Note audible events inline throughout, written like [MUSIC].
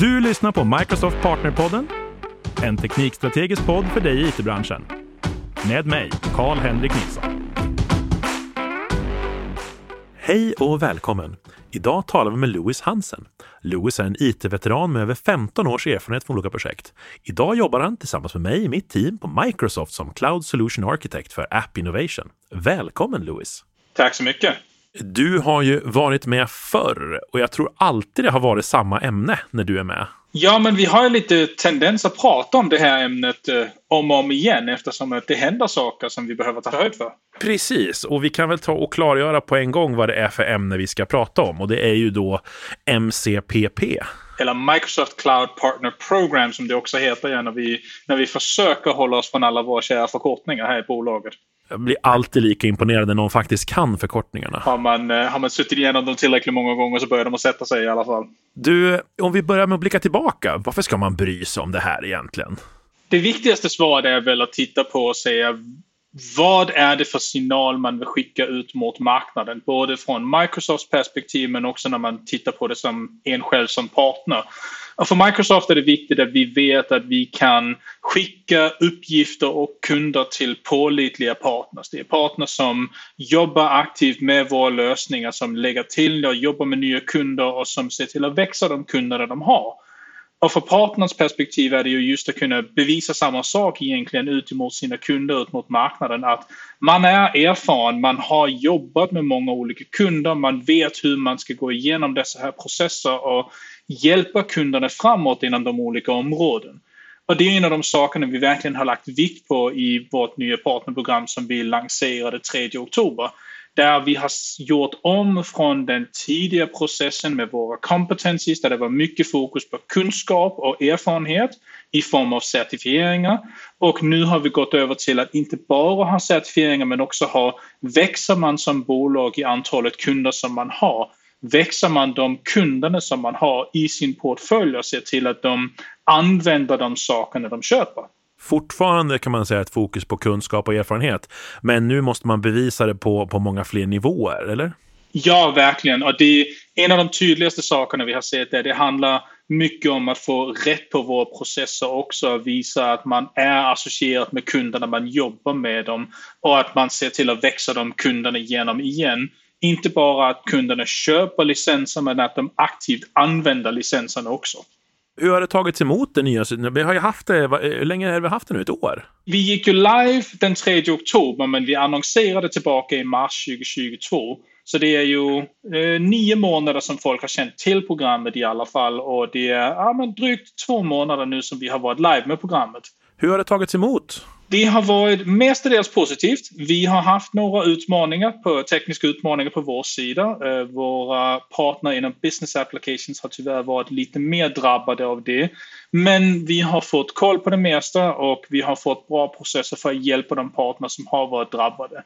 Du lyssnar på Microsoft Partnerpodden, en teknikstrategisk podd för dig i it-branschen. Med mig, Karl-Henrik Nilsson. Hej och välkommen! Idag talar vi med Louis Hansen. Louis är en IT-veteran med över 15 års erfarenhet från olika projekt. Idag jobbar han tillsammans med mig i mitt team på Microsoft som Cloud Solution Architect för App Innovation. Välkommen Louis! Tack så mycket! Du har ju varit med förr och jag tror alltid det har varit samma ämne när du är med. Ja, men vi har ju lite tendens att prata om det här ämnet eh, om och om igen eftersom att det händer saker som vi behöver ta höjd för. Precis, och vi kan väl ta och klargöra på en gång vad det är för ämne vi ska prata om och det är ju då MCPP. Eller Microsoft Cloud Partner Program som det också heter när vi, när vi försöker hålla oss från alla våra kära förkortningar här i bolaget. Jag blir alltid lika imponerad när någon faktiskt kan förkortningarna. Har man, eh, har man suttit igenom dem tillräckligt många gånger så börjar de att sätta sig i alla fall. Du, om vi börjar med att blicka tillbaka. Varför ska man bry sig om det här egentligen? Det viktigaste svaret är väl att titta på och se vad är det för signal man vill skicka ut mot marknaden? Både från Microsofts perspektiv men också när man tittar på det som en själv som partner. Och för Microsoft är det viktigt att vi vet att vi kan skicka uppgifter och kunder till pålitliga partners. Det är partners som jobbar aktivt med våra lösningar, som lägger till och jobbar med nya kunder och som ser till att växa de kunderna de har. Och för partners perspektiv är det ju just att kunna bevisa samma sak egentligen ut mot sina kunder, ut mot marknaden. Att man är erfaren, man har jobbat med många olika kunder, man vet hur man ska gå igenom dessa här processer och hjälpa kunderna framåt inom de olika områden. Och det är en av de sakerna vi verkligen har lagt vikt på i vårt nya partnerprogram som vi lanserade 3 oktober. Där vi har gjort om från den tidiga processen med våra competencies där det var mycket fokus på kunskap och erfarenhet i form av certifieringar. Och nu har vi gått över till att inte bara ha certifieringar men också ha, växer man som bolag i antalet kunder som man har växer man de kunderna som man har i sin portfölj och ser till att de använder de sakerna de köper. Fortfarande kan man säga ett fokus på kunskap och erfarenhet, men nu måste man bevisa det på, på många fler nivåer, eller? Ja, verkligen. Och det är en av de tydligaste sakerna vi har sett är det handlar mycket om att få rätt på våra processer också. Visa att man är associerad med kunderna, man jobbar med dem och att man ser till att växa de kunderna igenom igen inte bara att kunderna köper licenser men att de aktivt använder licenserna också. Hur har det tagits emot det nya? Vi har ju haft det, hur länge har vi haft det nu? Ett år? Vi gick ju live den 3 oktober men vi annonserade tillbaka i mars 2022. Så det är ju eh, nio månader som folk har känt till programmet i alla fall och det är ja, men drygt två månader nu som vi har varit live med programmet. Hur har det tagits emot? Det har varit mestadels positivt. Vi har haft några utmaningar, på, tekniska utmaningar på vår sida. Eh, våra partner inom business applications har tyvärr varit lite mer drabbade av det. Men vi har fått koll på det mesta och vi har fått bra processer för att hjälpa de partner som har varit drabbade.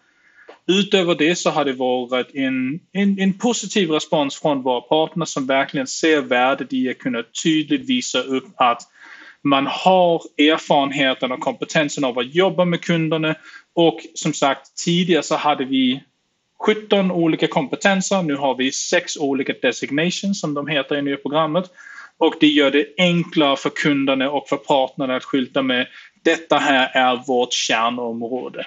Utöver det så har det varit en, en, en positiv respons från våra partner som verkligen ser värdet i att kunna tydligt visa upp att man har erfarenheten och kompetensen av att jobba med kunderna och som sagt tidigare så hade vi 17 olika kompetenser. Nu har vi sex olika designations som de heter i nya programmet. Och det gör det enklare för kunderna och för partnerna att skylta med detta här är vårt kärnområde.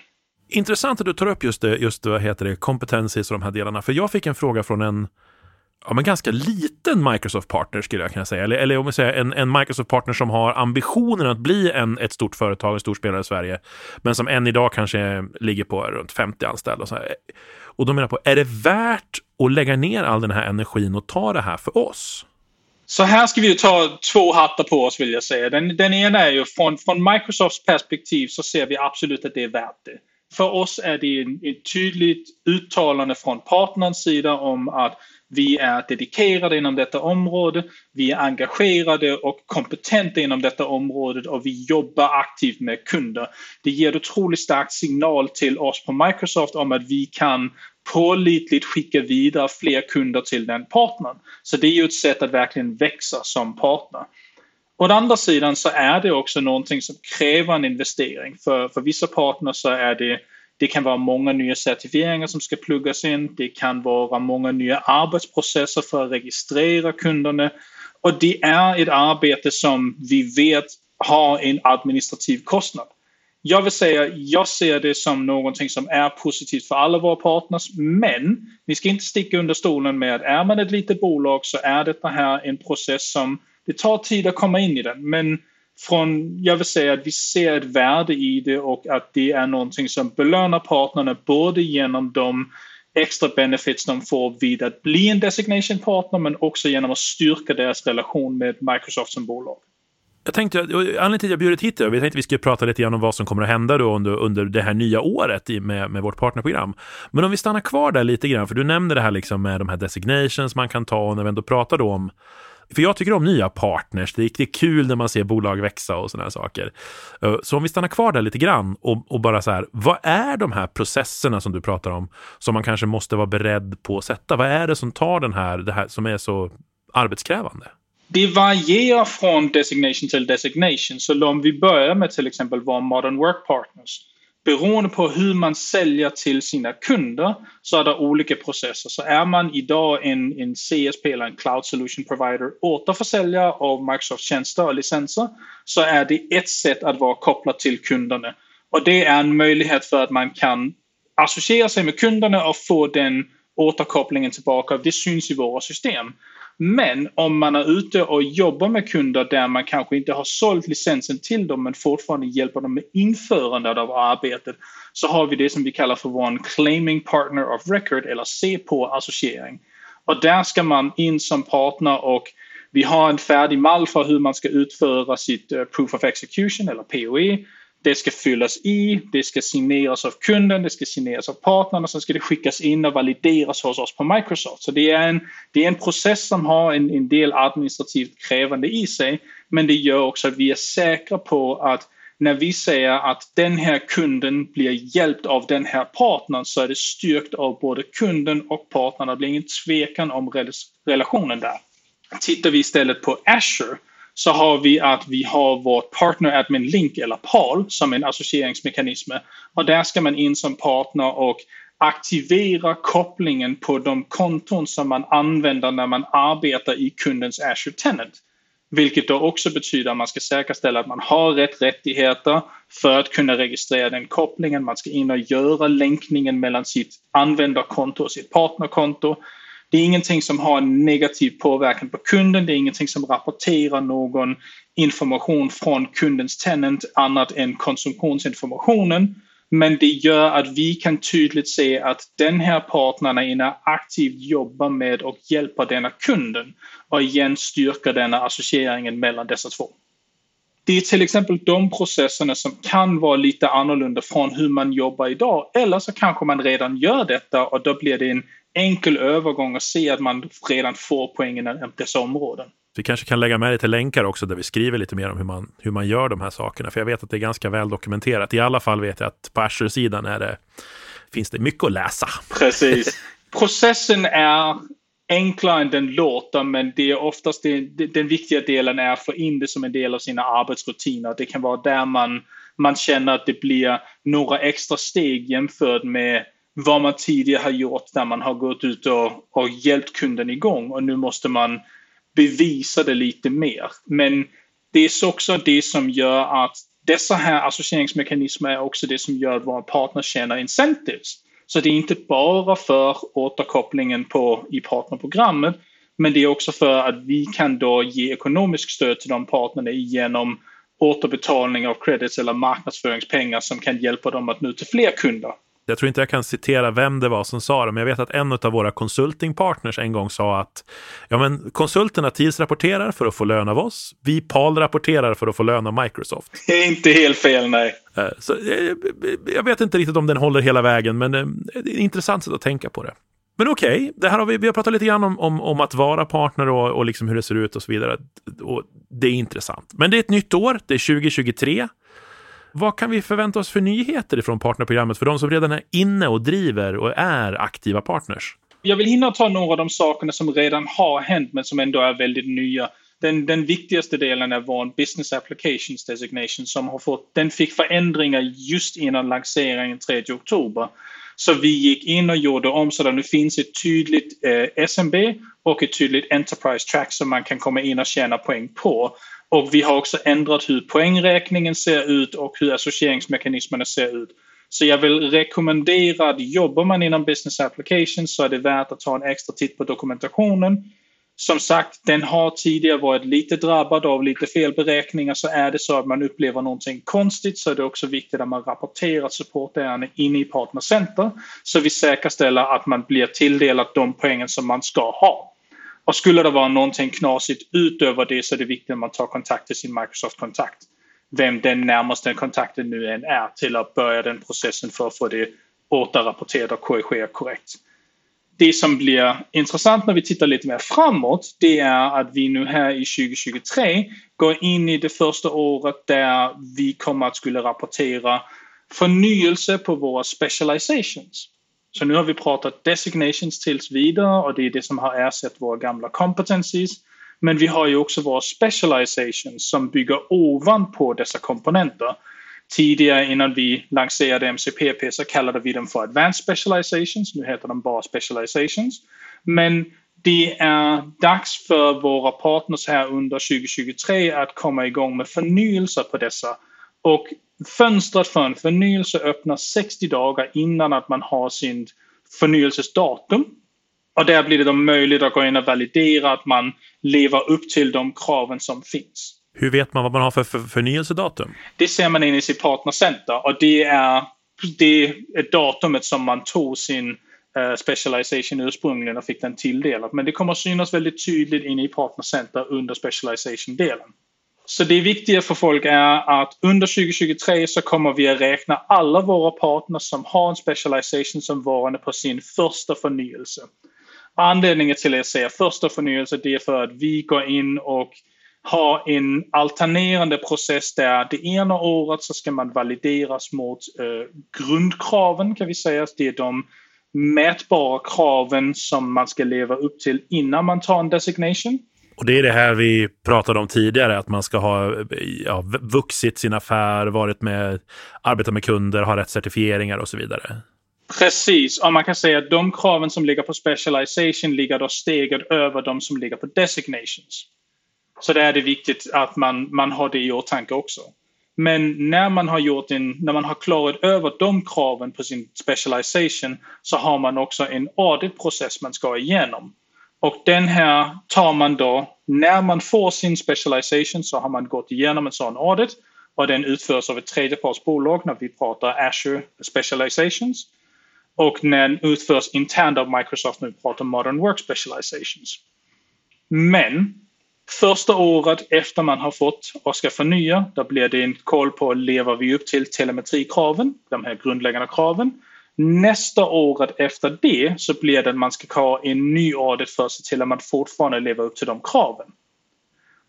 Intressant att du tar upp just, det, just vad heter det, kompetensis och de här delarna. För jag fick en fråga från en ja, men ganska liten Microsoft-partner skulle jag kunna säga. Eller, eller om vi säger en, en Microsoft-partner som har ambitionen att bli en, ett stort företag, en stor spelare i Sverige, men som än idag kanske ligger på runt 50 anställda. Och, så här. och de menar på, är det värt att lägga ner all den här energin och ta det här för oss? Så här ska vi ta två hattar på oss vill jag säga. Den, den ena är ju från, från Microsofts perspektiv så ser vi absolut att det är värt det. För oss är det ett tydligt uttalande från partnerns sida om att vi är dedikerade inom detta område, vi är engagerade och kompetenta inom detta område och vi jobbar aktivt med kunder. Det ger ett otroligt starkt signal till oss på Microsoft om att vi kan pålitligt skicka vidare fler kunder till den partnern. Så det är ju ett sätt att verkligen växa som partner. Å andra sidan så är det också någonting som kräver en investering. För, för vissa partner så är det det kan vara många nya certifieringar som ska pluggas in. Det kan vara många nya arbetsprocesser för att registrera kunderna. Och det är ett arbete som vi vet har en administrativ kostnad. Jag vill säga, jag ser det som någonting som är positivt för alla våra partners, men vi ska inte sticka under stolen med att är man ett litet bolag så är detta här en process som det tar tid att komma in i den. Men från, jag vill säga att vi ser ett värde i det och att det är någonting som belönar partnerna både genom de extra benefits de får vid att bli en designation partner men också genom att styrka deras relation med Microsoft som bolag. Jag tänkte, anledningen till att jag bjudit hit dig, vi tänkte att vi skulle prata lite grann om vad som kommer att hända då under, under det här nya året med, med vårt partnerprogram. Men om vi stannar kvar där lite grann, för du nämnde det här liksom med de här designations man kan ta och när vi ändå pratar då om för jag tycker om nya partners. Det är, kul när man ser bolag växa och sådana saker. Eh, så om vi stannar kvar där lite grann och, och, bara så här, vad är de här processerna som du pratar om som man kanske måste vara beredd på att sätta? Vad är det som tar den här, det här som är så arbetskrävande? Det varierar från designation till designation. Så om vi börjar med till exempel våra modern work partners. Beroende på hur man säljer till sina kunder så är det olika processer. Så är man idag en, en CSP eller en Cloud Solution Provider återförsäljare av Microsoft tjänster och licenser så är det ett sätt att vara kopplad till kunderna. Och det är en möjlighet för att man kan associera sig med kunderna och få den återkopplingen tillbaka. Det syns i våra system. Men om man är ute och jobbar med kunder där man kanske inte har sålt licensen till dem men fortfarande hjälper dem med införandet av arbetet så har vi det som vi kallar för vår claiming partner of record eller C-på-associering. Och där ska man in som partner och vi har en färdig mall för hur man ska utföra sitt eh, Proof of Execution eller POE det ska fyllas i, det ska signeras av kunden, det ska signeras av partnern och sen ska det skickas in och valideras hos oss på Microsoft. Så det är en, det är en process som har en, en del administrativt krävande i sig. Men det gör också att vi är säkra på att när vi säger att den här kunden blir hjälpt av den här partnern så är det styrkt av både kunden och partnern. Det blir ingen tvekan om relationen där. Tittar vi istället på Azure så har vi att vi har vårt Partner Admin Link eller PAL som en associeringsmekanism. Och där ska man in som partner och aktivera kopplingen på de konton som man använder när man arbetar i kundens Azure Tenant. Vilket då också betyder att man ska säkerställa att man har rätt rättigheter för att kunna registrera den kopplingen. Man ska in och göra länkningen mellan sitt användarkonto och sitt partnerkonto. Det är ingenting som har en negativ påverkan på kunden. Det är ingenting som rapporterar någon information från kundens tenant annat än konsumtionsinformationen. Men det gör att vi kan tydligt se att den här partnern inne aktivt jobbar med och hjälper denna kunden och igen styrker denna associeringen mellan dessa två. Det är till exempel de processerna som kan vara lite annorlunda från hur man jobbar idag. Eller så kanske man redan gör detta och då blir det en enkel övergång och se att man redan får poängen i dessa områden. Vi kanske kan lägga med lite länkar också där vi skriver lite mer om hur man, hur man gör de här sakerna. För jag vet att det är ganska väl dokumenterat. I alla fall vet jag att på Azure-sidan är det, finns det mycket att läsa. Precis. [LAUGHS] Processen är enklare än den låter men det är oftast det, den viktiga delen är att få in det som en del av sina arbetsrutiner. Det kan vara där man, man känner att det blir några extra steg jämfört med vad man tidigare har gjort när man har gått ut och, och hjälpt kunden igång och nu måste man bevisa det lite mer. Men det är också det som gör att dessa här associeringsmekanismer är också det som gör att våra partners tjänar incentives. Så det är inte bara för återkopplingen på, i partnerprogrammet men det är också för att vi kan då ge ekonomisk stöd till de partnerna genom återbetalning av credits eller marknadsföringspengar som kan hjälpa dem att nå till fler kunder. Jag tror inte jag kan citera vem det var som sa det, men jag vet att en av våra consultingpartners en gång sa att ja, men konsulterna tidsrapporterar för att få lön av oss. Vi PAL rapporterar för att få lön av Microsoft. Det är inte helt fel, nej. Eh, så, eh, jag vet inte riktigt om den håller hela vägen, men eh, det är ett intressant sätt att tänka på det. Men okej, okay, har vi, vi har pratat lite grann om, om, om att vara partner och, och liksom hur det ser ut och så vidare. Och det är intressant. Men det är ett nytt år, det är 2023. Vad kan vi förvänta oss för nyheter från partnerprogrammet för de som redan är inne och driver och är aktiva partners? Jag vill hinna ta några av de sakerna som redan har hänt men som ändå är väldigt nya. Den, den viktigaste delen är vår Business Applications Designation som har fått, den fick förändringar just innan lanseringen 3 oktober. Så vi gick in och gjorde om så att det nu finns ett tydligt eh, SMB och ett tydligt Enterprise Track som man kan komma in och tjäna poäng på. Och vi har också ändrat hur poängräkningen ser ut och hur associeringsmekanismerna ser ut. Så jag vill rekommendera att jobbar man inom business applications så är det värt att ta en extra titt på dokumentationen. Som sagt, den har tidigare varit lite drabbad av lite felberäkningar så är det så att man upplever någonting konstigt så är det också viktigt att man rapporterar supportärenden inne i Partner Center så vi säkerställer att man blir tilldelad de poängen som man ska ha. Och skulle det vara någonting knasigt utöver det så är det viktigt att man tar kontakt till sin Microsoft-kontakt. Vem den närmaste kontakten nu än är till att börja den processen för att få det återrapporterat och korrigerat korrekt. Det som blir intressant när vi tittar lite mer framåt det är att vi nu här i 2023 går in i det första året där vi kommer att skulle rapportera förnyelse på våra specializations. Så nu har vi pratat designations tills vidare och det är det som har ersatt våra gamla competencies. Men vi har ju också våra specializations som bygger ovanpå dessa komponenter. Tidigare innan vi lanserade MCPP så kallade vi dem för Advanced Specializations, nu heter de bara Specializations. Men det är dags för våra partners här under 2023 att komma igång med förnyelser på dessa. Och fönstret för en förnyelse öppnar 60 dagar innan att man har sin förnyelsesdatum. Och där blir det då möjligt att gå in och validera att man lever upp till de kraven som finns. Hur vet man vad man har för förnyelsedatum? Det ser man in i sitt partnercenter och det är det är datumet som man tog sin uh, specialization ursprungligen och fick den tilldelad. Men det kommer synas väldigt tydligt inne i partnercenter under specialization-delen. Så det viktiga för folk är att under 2023 så kommer vi att räkna alla våra partners som har en specialization som varande på sin första förnyelse. Anledningen till att jag säger första förnyelse det är för att vi går in och har en alternerande process där det ena året så ska man valideras mot eh, grundkraven kan vi säga. Det är de mätbara kraven som man ska leva upp till innan man tar en designation. Och det är det här vi pratade om tidigare, att man ska ha ja, vuxit sin affär, varit med, arbetat med kunder, ha rätt certifieringar och så vidare. Precis, och man kan säga att de kraven som ligger på specialization ligger då steget över de som ligger på designations. Så där är det viktigt att man, man har det i åtanke också. Men när man har gjort en, när man har klarat över de kraven på sin specialization så har man också en auditprocess man ska igenom. Och den här tar man då, när man får sin specialization så har man gått igenom en sån audit och den utförs av ett tredjepartsbolag när vi pratar Azure Specializations. Och den utförs internt av Microsoft när vi pratar Modern Work Specializations. Men första året efter man har fått och ska förnya, då blir det en koll på lever vi upp till telemetrikraven, de här grundläggande kraven. Nästa året efter det så blir det att man ska ha en ny audit för att se till att man fortfarande lever upp till de kraven.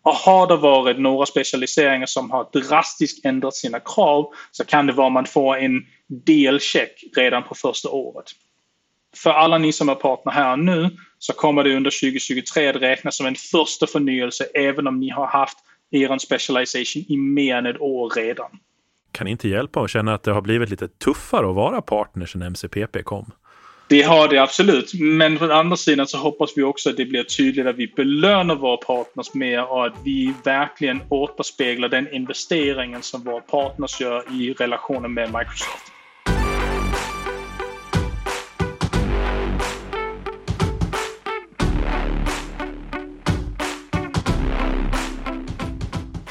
Och har det varit några specialiseringar som har drastiskt ändrat sina krav så kan det vara att man får en delcheck redan på första året. För alla ni som är partner här nu så kommer det under 2023 att räknas som en första förnyelse även om ni har haft er specialisation i mer än ett år redan kan inte hjälpa att känna att det har blivit lite tuffare att vara partner sedan MCPP kom. Det har det absolut, men från andra sidan så hoppas vi också att det blir tydligt att vi belönar våra partners mer och att vi verkligen återspeglar den investeringen som våra partners gör i relationen med Microsoft.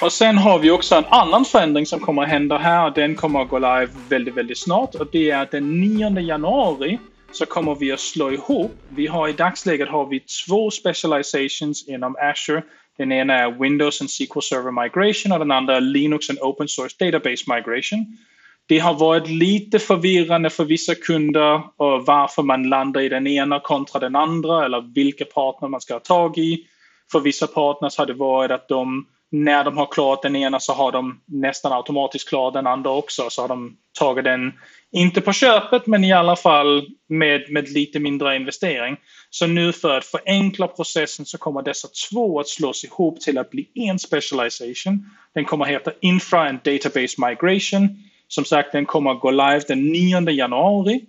Och sen har vi också en annan förändring som kommer att hända här. Den kommer att gå live väldigt, väldigt snart och det är att den 9 januari så kommer vi att slå ihop. Vi har i dagsläget har vi två specializations inom Azure. Den ena är Windows and SQL Server Migration och den andra är Linux and Open Source Database Migration. Det har varit lite förvirrande för vissa kunder och varför man landar i den ena kontra den andra eller vilka partner man ska ha tag i. För vissa partners har det varit att de när de har klarat den ena så har de nästan automatiskt klarat den andra också. Så har de tagit den, inte på köpet, men i alla fall med, med lite mindre investering. Så nu för att förenkla processen så kommer dessa två att slås ihop till att bli en specialization. Den kommer att heta Infra and Database Migration. Som sagt, den kommer att gå live den 9 januari.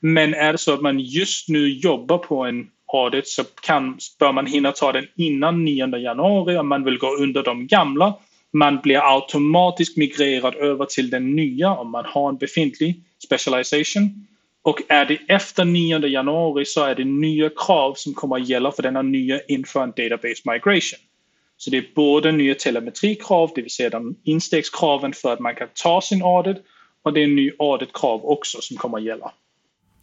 Men är det så att man just nu jobbar på en audit så kan, bör man hinna ta den innan 9 januari om man vill gå under de gamla. Man blir automatiskt migrerad över till den nya om man har en befintlig specialization. Och är det efter 9 januari så är det nya krav som kommer att gälla för denna nya inför en database migration. Så det är både nya telemetrikrav, det vill säga de instegskraven för att man kan ta sin audit och det är en ny auditkrav också som kommer att gälla.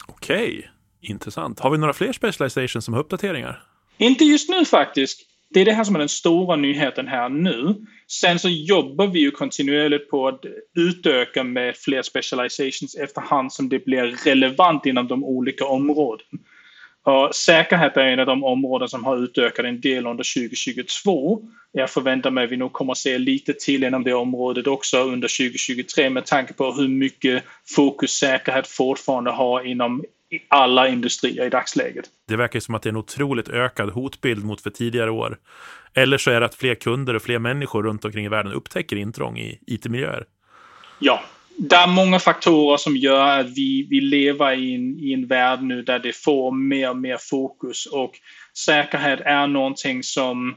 Okej, okay intressant. Har vi några fler specializations som har uppdateringar? Inte just nu faktiskt. Det är det här som är den stora nyheten här nu. Sen så jobbar vi ju kontinuerligt på att utöka med fler specializations efterhand som det blir relevant inom de olika områden. Och säkerhet är en av de områden som har utökat en del under 2022. Jag förväntar mig att vi nog kommer att se lite till inom det området också under 2023 med tanke på hur mycket fokus säkerhet fortfarande har inom alla industrier i dagsläget. Det verkar som att det är en otroligt ökad hotbild mot för tidigare år. Eller så är det att fler kunder och fler människor runt omkring i världen upptäcker intrång i IT-miljöer. Ja, det är många faktorer som gör att vi, vi lever i en, i en värld nu där det får mer och mer fokus. Och säkerhet är någonting som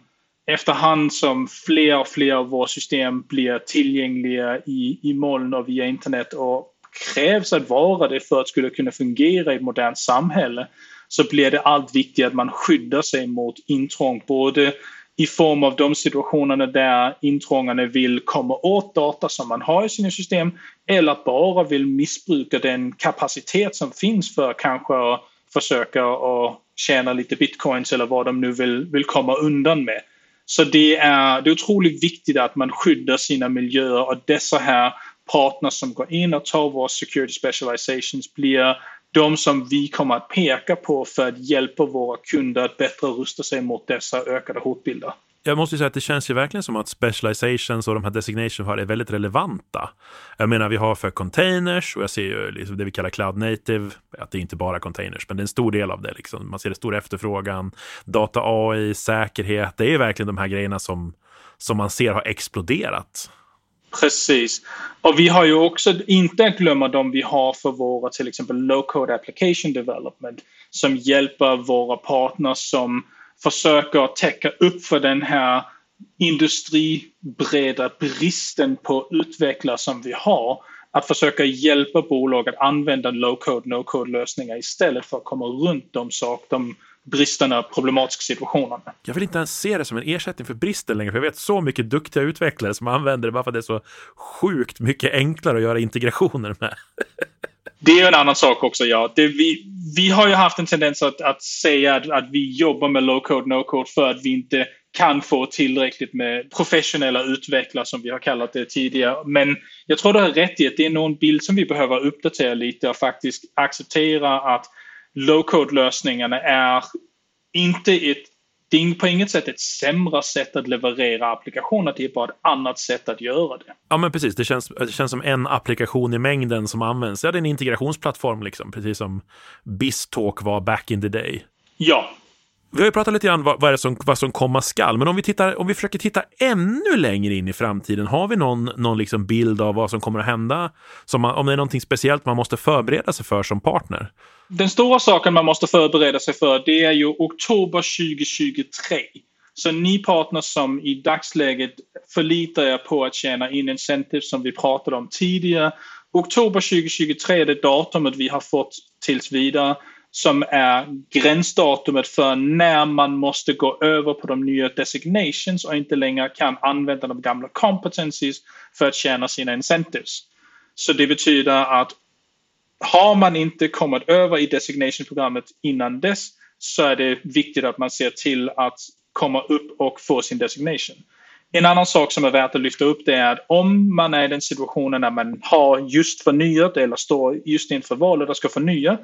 efterhand som fler och fler av våra system blir tillgängliga i, i moln och via internet och krävs att vara det för att skulle kunna fungera i ett modernt samhälle så blir det allt viktigare att man skyddar sig mot intrång både i form av de situationerna där intrångarna vill komma åt data som man har i sina system eller bara vill missbruka den kapacitet som finns för kanske att försöka att tjäna lite bitcoins eller vad de nu vill, vill komma undan med. Så det är, det är otroligt viktigt att man skyddar sina miljöer och dessa här partners som går in och tar våra security specializations blir de som vi kommer att peka på för att hjälpa våra kunder att bättre rusta sig mot dessa ökade hotbilder. Jag måste säga att det känns ju verkligen som att specializations och de här designations har är väldigt relevanta. Jag menar, vi har för containers och jag ser ju liksom det vi kallar cloud native, att det är inte bara containers, men det är en stor del av det. Liksom. Man ser det stor efterfrågan, data AI, säkerhet. Det är verkligen de här grejerna som, som man ser har exploderat. Precis. Och vi har ju också, inte att glömma de vi har för våra till exempel low-code application development som hjälper våra partners som försöker täcka upp för den här industribreda bristen på utvecklare som vi har. Att försöka hjälpa bolag att använda low-code, no-code lösningar istället för att komma runt de, sak, de bristerna, problematiska situationerna. Jag vill inte ens se det som en ersättning för bristen längre, för jag vet så mycket duktiga utvecklare som använder det bara för att det är så sjukt mycket enklare att göra integrationer med. [LAUGHS] Det är en annan sak också, ja. Det, vi, vi har ju haft en tendens att, att säga att, att vi jobbar med low code, no code för att vi inte kan få tillräckligt med professionella utvecklare som vi har kallat det tidigare. Men jag tror du har rätt i att det är någon bild som vi behöver uppdatera lite och faktiskt acceptera att low-code-lösningarna är inte ett är på inget sätt ett sämre sätt att leverera applikationer, det är bara ett annat sätt att göra det. Ja, men precis. Det känns, det känns som en applikation i mängden som används. Ja, det är en integrationsplattform, liksom, precis som BizTalk var back in the day. Ja, vi har ju pratat lite grann vad, vad, är som, vad som komma skall, men om vi, tittar, om vi försöker titta ännu längre in i framtiden, har vi någon, någon liksom bild av vad som kommer att hända? Som man, om det är någonting speciellt man måste förbereda sig för som partner? Den stora saken man måste förbereda sig för det är ju oktober 2023. Så ni partners som i dagsläget förlitar er på att tjäna in incentive som vi pratade om tidigare. Oktober 2023 är det datumet vi har fått tills vidare som är gränsdatumet för när man måste gå över på de nya designations och inte längre kan använda de gamla competencies för att tjäna sina incentives. Så det betyder att har man inte kommit över i designation-programmet innan dess så är det viktigt att man ser till att komma upp och få sin designation. En annan sak som är värt att lyfta upp det är att om man är i den situationen när man har just förnyat eller står just inför valet och ska förnya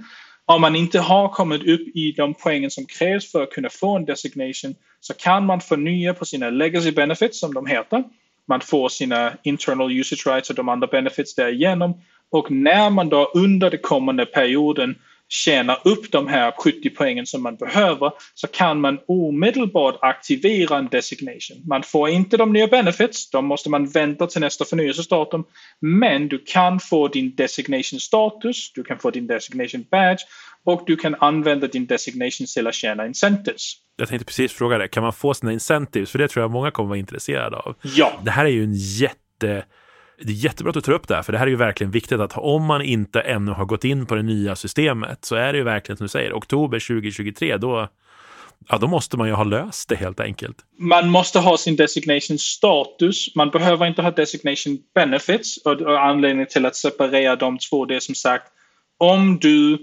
om man inte har kommit upp i de poängen som krävs för att kunna få en designation så kan man förnya på sina legacy benefits som de heter. Man får sina internal usage rights och de andra benefits därigenom. Och när man då under den kommande perioden tjänar upp de här 70 poängen som man behöver så kan man omedelbart aktivera en designation. Man får inte de nya benefits, de måste man vänta till nästa förnyelsedatum. Men du kan få din designation status, du kan få din designation badge och du kan använda din designation till att tjäna incentives. Jag tänkte precis fråga det, kan man få sina incentives? För det tror jag många kommer vara intresserade av. Ja. Det här är ju en jätte det är jättebra att du tar upp det här, för det här är ju verkligen viktigt att om man inte ännu har gått in på det nya systemet så är det ju verkligen som du säger, oktober 2023, då, ja, då måste man ju ha löst det helt enkelt. Man måste ha sin designation status. Man behöver inte ha designation benefits och, och anledningen till att separera de två det är som sagt om du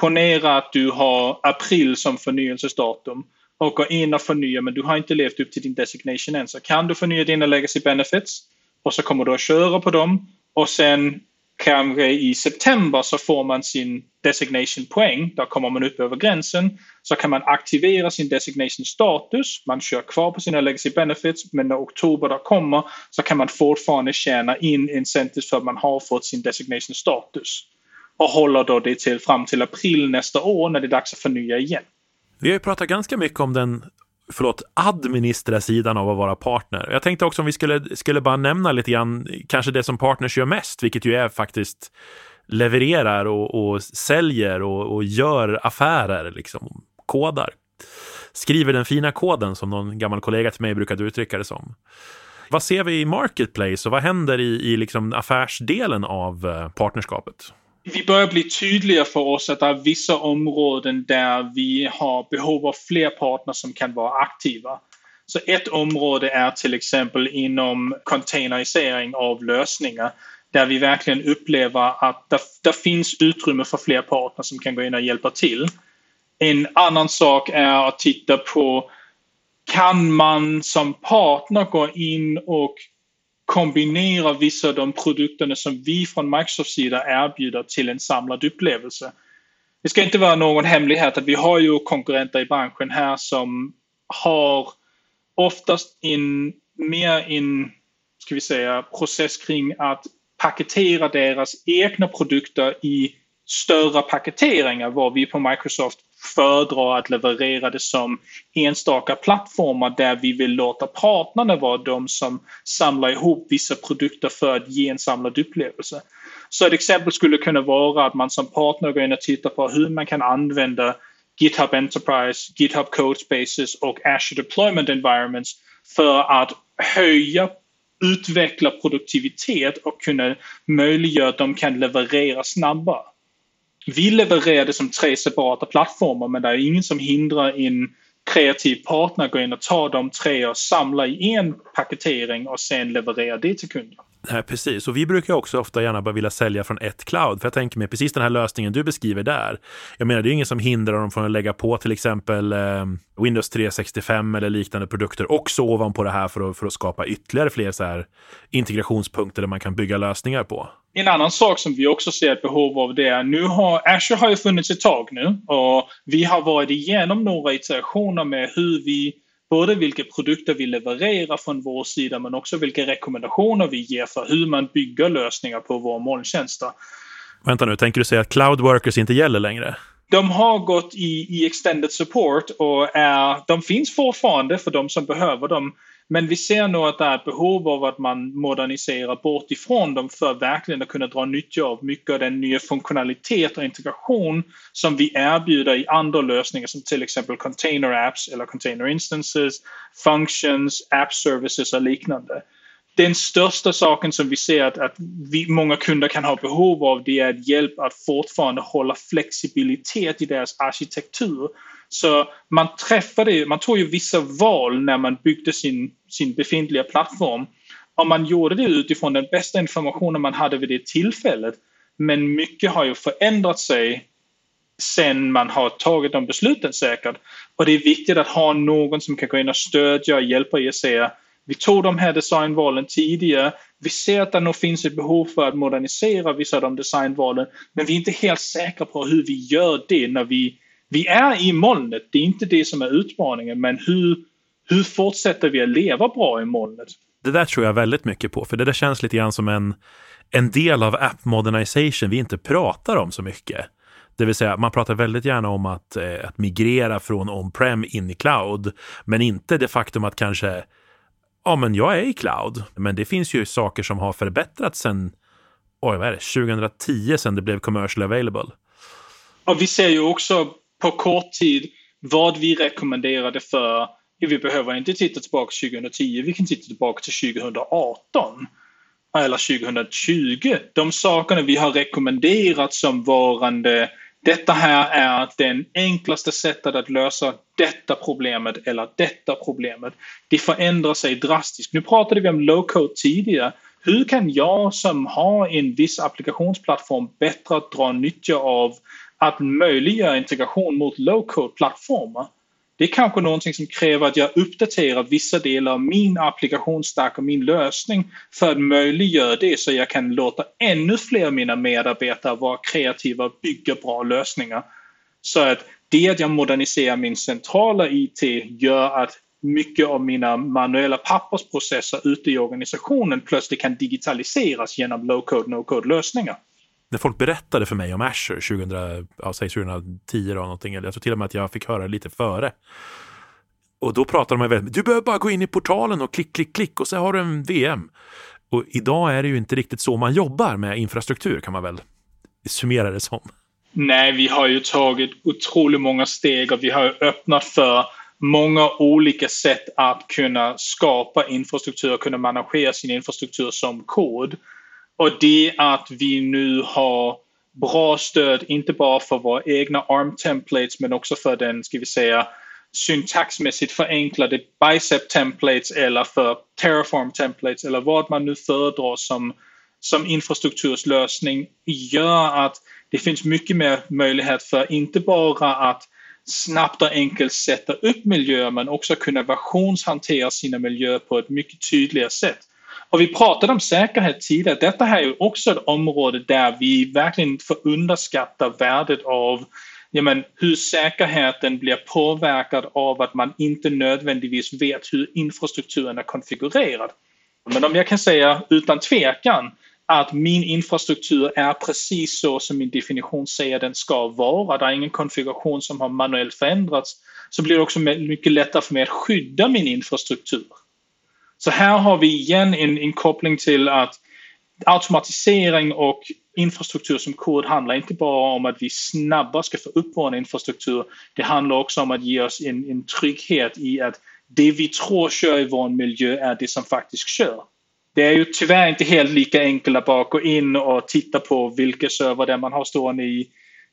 ponerar att du har april som förnyelsedatum och går in och förnyar men du har inte levt upp till din designation än så kan du förnya dina legacy benefits och så kommer du att köra på dem och sen kanske i september så får man sin designation poäng. Där kommer man upp över gränsen. Så kan man aktivera sin designation status. Man kör kvar på sina legacy benefits men när oktober där kommer så kan man fortfarande tjäna in incentives för att man har fått sin designation status. Och håller då det till fram till april nästa år när det är dags att förnya igen. Vi har ju pratat ganska mycket om den förlåt, administra sidan av att vara partner. Jag tänkte också om vi skulle, skulle bara nämna lite grann, kanske det som partners gör mest, vilket ju är faktiskt levererar och, och säljer och, och, gör affärer, liksom, kodar. Skriver den fina koden som någon gammal kollega till mig brukade uttrycka det som. Vad ser vi i Marketplace och vad händer i, i liksom affärsdelen av eh, partnerskapet? Vi börjar bli tydliga för oss att det är vissa områden där vi har behov av fler partner som kan vara aktiva. Så ett område är till exempel inom containerisering av lösningar där vi verkligen upplever att det, det finns utrymme för fler partner som kan gå in och hjälpa till. En annan sak är att titta på kan man som partner gå in och kombinera vissa av de produkterna som vi från Microsofts sida erbjuder till en samlad upplevelse. Det ska inte vara någon hemlighet att vi har ju konkurrenter i branschen här som har oftast en mer en ska vi säga, process kring att paketera deras egna produkter i större paketeringar var vi på Microsoft föredrar att leverera det som enstaka plattformar där vi vill låta partnerna vara de som samlar ihop vissa produkter för att ge en samlad upplevelse. Så ett exempel skulle kunna vara att man som partner går in och tittar på hur man kan använda GitHub Enterprise, GitHub Codespaces och Azure Deployment Environments för att höja utveckla produktivitet och kunna möjliggöra att de kan leverera snabbare vi levererar det som tre separata plattformar men det är ingen som hindrar en kreativ partner att gå in och ta de tre och samla i en paketering och sen leverera det till kunden. Nej, precis. Och vi brukar också ofta gärna bara vilja sälja från ett cloud. För jag tänker mig precis den här lösningen du beskriver där. Jag menar, det är ju ingen som hindrar dem från att lägga på till exempel eh, Windows 365 eller liknande produkter också ovanpå det här för att, för att skapa ytterligare fler så här integrationspunkter där man kan bygga lösningar på. En annan sak som vi också ser ett behov av det är nu har Azure har ju funnits ett tag nu och vi har varit igenom några iterationer med hur vi både vilka produkter vi levererar från vår sida men också vilka rekommendationer vi ger för hur man bygger lösningar på våra molntjänster. Vänta nu, tänker du säga att Cloud Workers inte gäller längre? De har gått i, i extended support och är, de finns fortfarande för de som behöver dem. Men vi ser nog att det är ett behov av att man moderniserar bort ifrån dem för att verkligen att kunna dra nytta av mycket av den nya funktionalitet och integration som vi erbjuder i andra lösningar som till exempel container apps eller container instances, functions, app services och liknande. Den största saken som vi ser att, att vi, många kunder kan ha behov av det är hjälp att fortfarande hålla flexibilitet i deras arkitektur så man träffade, man tog ju vissa val när man byggde sin, sin befintliga plattform. Och man gjorde det utifrån den bästa informationen man hade vid det tillfället. Men mycket har ju förändrat sig sen man har tagit de besluten säkert. Och det är viktigt att ha någon som kan gå in och stödja och hjälpa er att säga vi tog de här designvalen tidigare. Vi ser att det nog finns ett behov för att modernisera vissa av de designvalen men vi är inte helt säkra på hur vi gör det när vi vi är i molnet, det är inte det som är utmaningen, men hur, hur fortsätter vi att leva bra i molnet? Det där tror jag väldigt mycket på, för det där känns lite grann som en, en del av app modernization vi inte pratar om så mycket. Det vill säga, man pratar väldigt gärna om att, eh, att migrera från on-prem in i cloud, men inte det faktum att kanske, ja men jag är i cloud, men det finns ju saker som har förbättrats sen, oj vad är det, 2010 sen det blev commercial available. Ja, vi ser ju också på kort tid vad vi rekommenderade för, vi behöver inte titta tillbaka till 2010, vi kan titta tillbaka till 2018 eller 2020. De sakerna vi har rekommenderat som varande detta här är det enklaste sättet att lösa detta problemet eller detta problemet. Det förändrar sig drastiskt. Nu pratade vi om low-code tidigare. Hur kan jag som har en viss applikationsplattform bättre dra nytta av att möjliggöra integration mot low-code-plattformar? Det är kanske någonting som kräver att jag uppdaterar vissa delar av min applikationsstack och min lösning för att möjliggöra det så jag kan låta ännu fler av mina medarbetare vara kreativa och bygga bra lösningar. Så att det att jag moderniserar min centrala IT gör att mycket av mina manuella pappersprocesser ute i organisationen plötsligt kan digitaliseras genom low-code, no-code lösningar när folk berättade för mig om Azure 2000, ja, säg 2010 eller någonting, eller jag tror till och med att jag fick höra det lite före. Och då pratade de väldigt, du behöver bara gå in i portalen och klick, klick, klick och så har du en VM. Och idag är det ju inte riktigt så man jobbar med infrastruktur kan man väl summera det som. Nej, vi har ju tagit otroligt många steg och vi har öppnat för många olika sätt att kunna skapa infrastruktur och kunna managera sin infrastruktur som kod. Och det att vi nu har bra stöd, inte bara för våra egna ARM-templates men också för den, ska vi säga, syntaxmässigt förenklade Bicep-templates eller för Terraform-templates eller vad man nu föredrar som, som infrastrukturslösning gör att det finns mycket mer möjlighet för inte bara att snabbt och enkelt sätta upp miljöer men också kunna versionshantera sina miljöer på ett mycket tydligare sätt. Och vi pratade om säkerhet tidigare. Detta här är ju också ett område där vi verkligen får underskatta värdet av ja, men, hur säkerheten blir påverkad av att man inte nödvändigtvis vet hur infrastrukturen är konfigurerad. Men om jag kan säga utan tvekan att min infrastruktur är precis så som min definition säger den ska vara. Det är ingen konfiguration som har manuellt förändrats. Så blir det också mycket lättare för mig att skydda min infrastruktur. Så här har vi igen en, en koppling till att automatisering och infrastruktur som kod handlar inte bara om att vi snabbare ska få upp vår infrastruktur. Det handlar också om att ge oss en, en trygghet i att det vi tror kör i vår miljö är det som faktiskt kör. Det är ju tyvärr inte helt lika enkelt att bara gå in och titta på vilka server det man har stående i,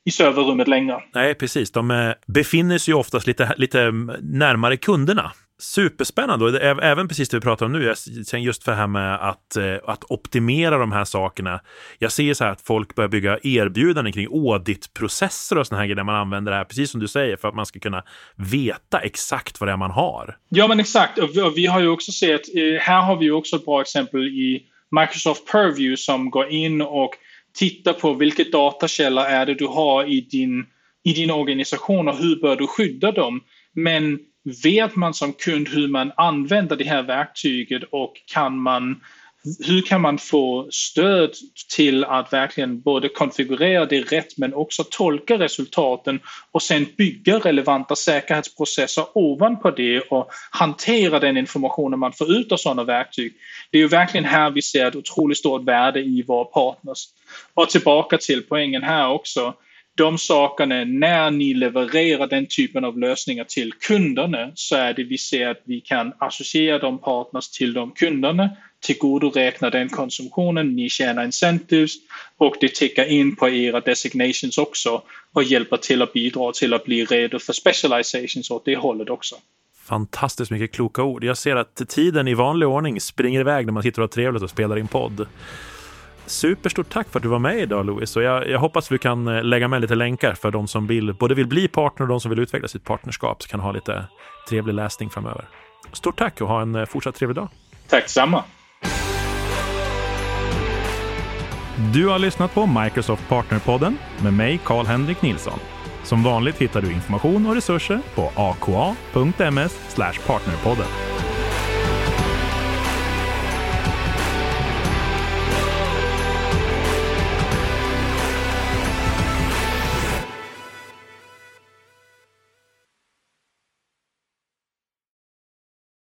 i serverrummet längre. Nej, precis. De eh, befinner sig ju oftast lite, lite närmare kunderna. Superspännande, och även precis det vi pratar om nu, just för det här med att, eh, att optimera de här sakerna. Jag ser så här att folk börjar bygga erbjudanden kring auditprocesser och sådana här grejer där man använder det här, precis som du säger, för att man ska kunna veta exakt vad det är man har. Ja, men exakt. Och vi har ju också sett, eh, här har vi ju också ett bra exempel i Microsoft Purview som går in och tittar på vilka datakällor är det du har i din, i din organisation och hur bör du skydda dem. Men vet man som kund hur man använder det här verktyget och kan man hur kan man få stöd till att verkligen både konfigurera det rätt men också tolka resultaten och sen bygga relevanta säkerhetsprocesser ovanpå det och hantera den informationen man får ut av sådana verktyg. Det är ju verkligen här vi ser ett otroligt stort värde i våra partners. Och tillbaka till poängen här också de sakerna, när ni levererar den typen av lösningar till kunderna så är det vi ser att vi kan associera de partners till de kunderna, tillgodoräkna den konsumtionen, ni tjänar incentives och det tickar in på era designations också och hjälper till att bidra till att bli redo för specializations åt det hållet också. Fantastiskt mycket kloka ord. Jag ser att tiden i vanlig ordning springer iväg när man sitter och har trevligt och spelar in podd. Superstort tack för att du var med idag Louis och jag, jag hoppas vi kan eh, lägga med lite länkar för de som vill, både vill bli partner och de som vill utveckla sitt partnerskap så kan ha lite trevlig läsning framöver. Stort tack och ha en eh, fortsatt trevlig dag. Tack samma. Du har lyssnat på Microsoft Partnerpodden med mig Karl-Henrik Nilsson. Som vanligt hittar du information och resurser på aka.ms partnerpodden.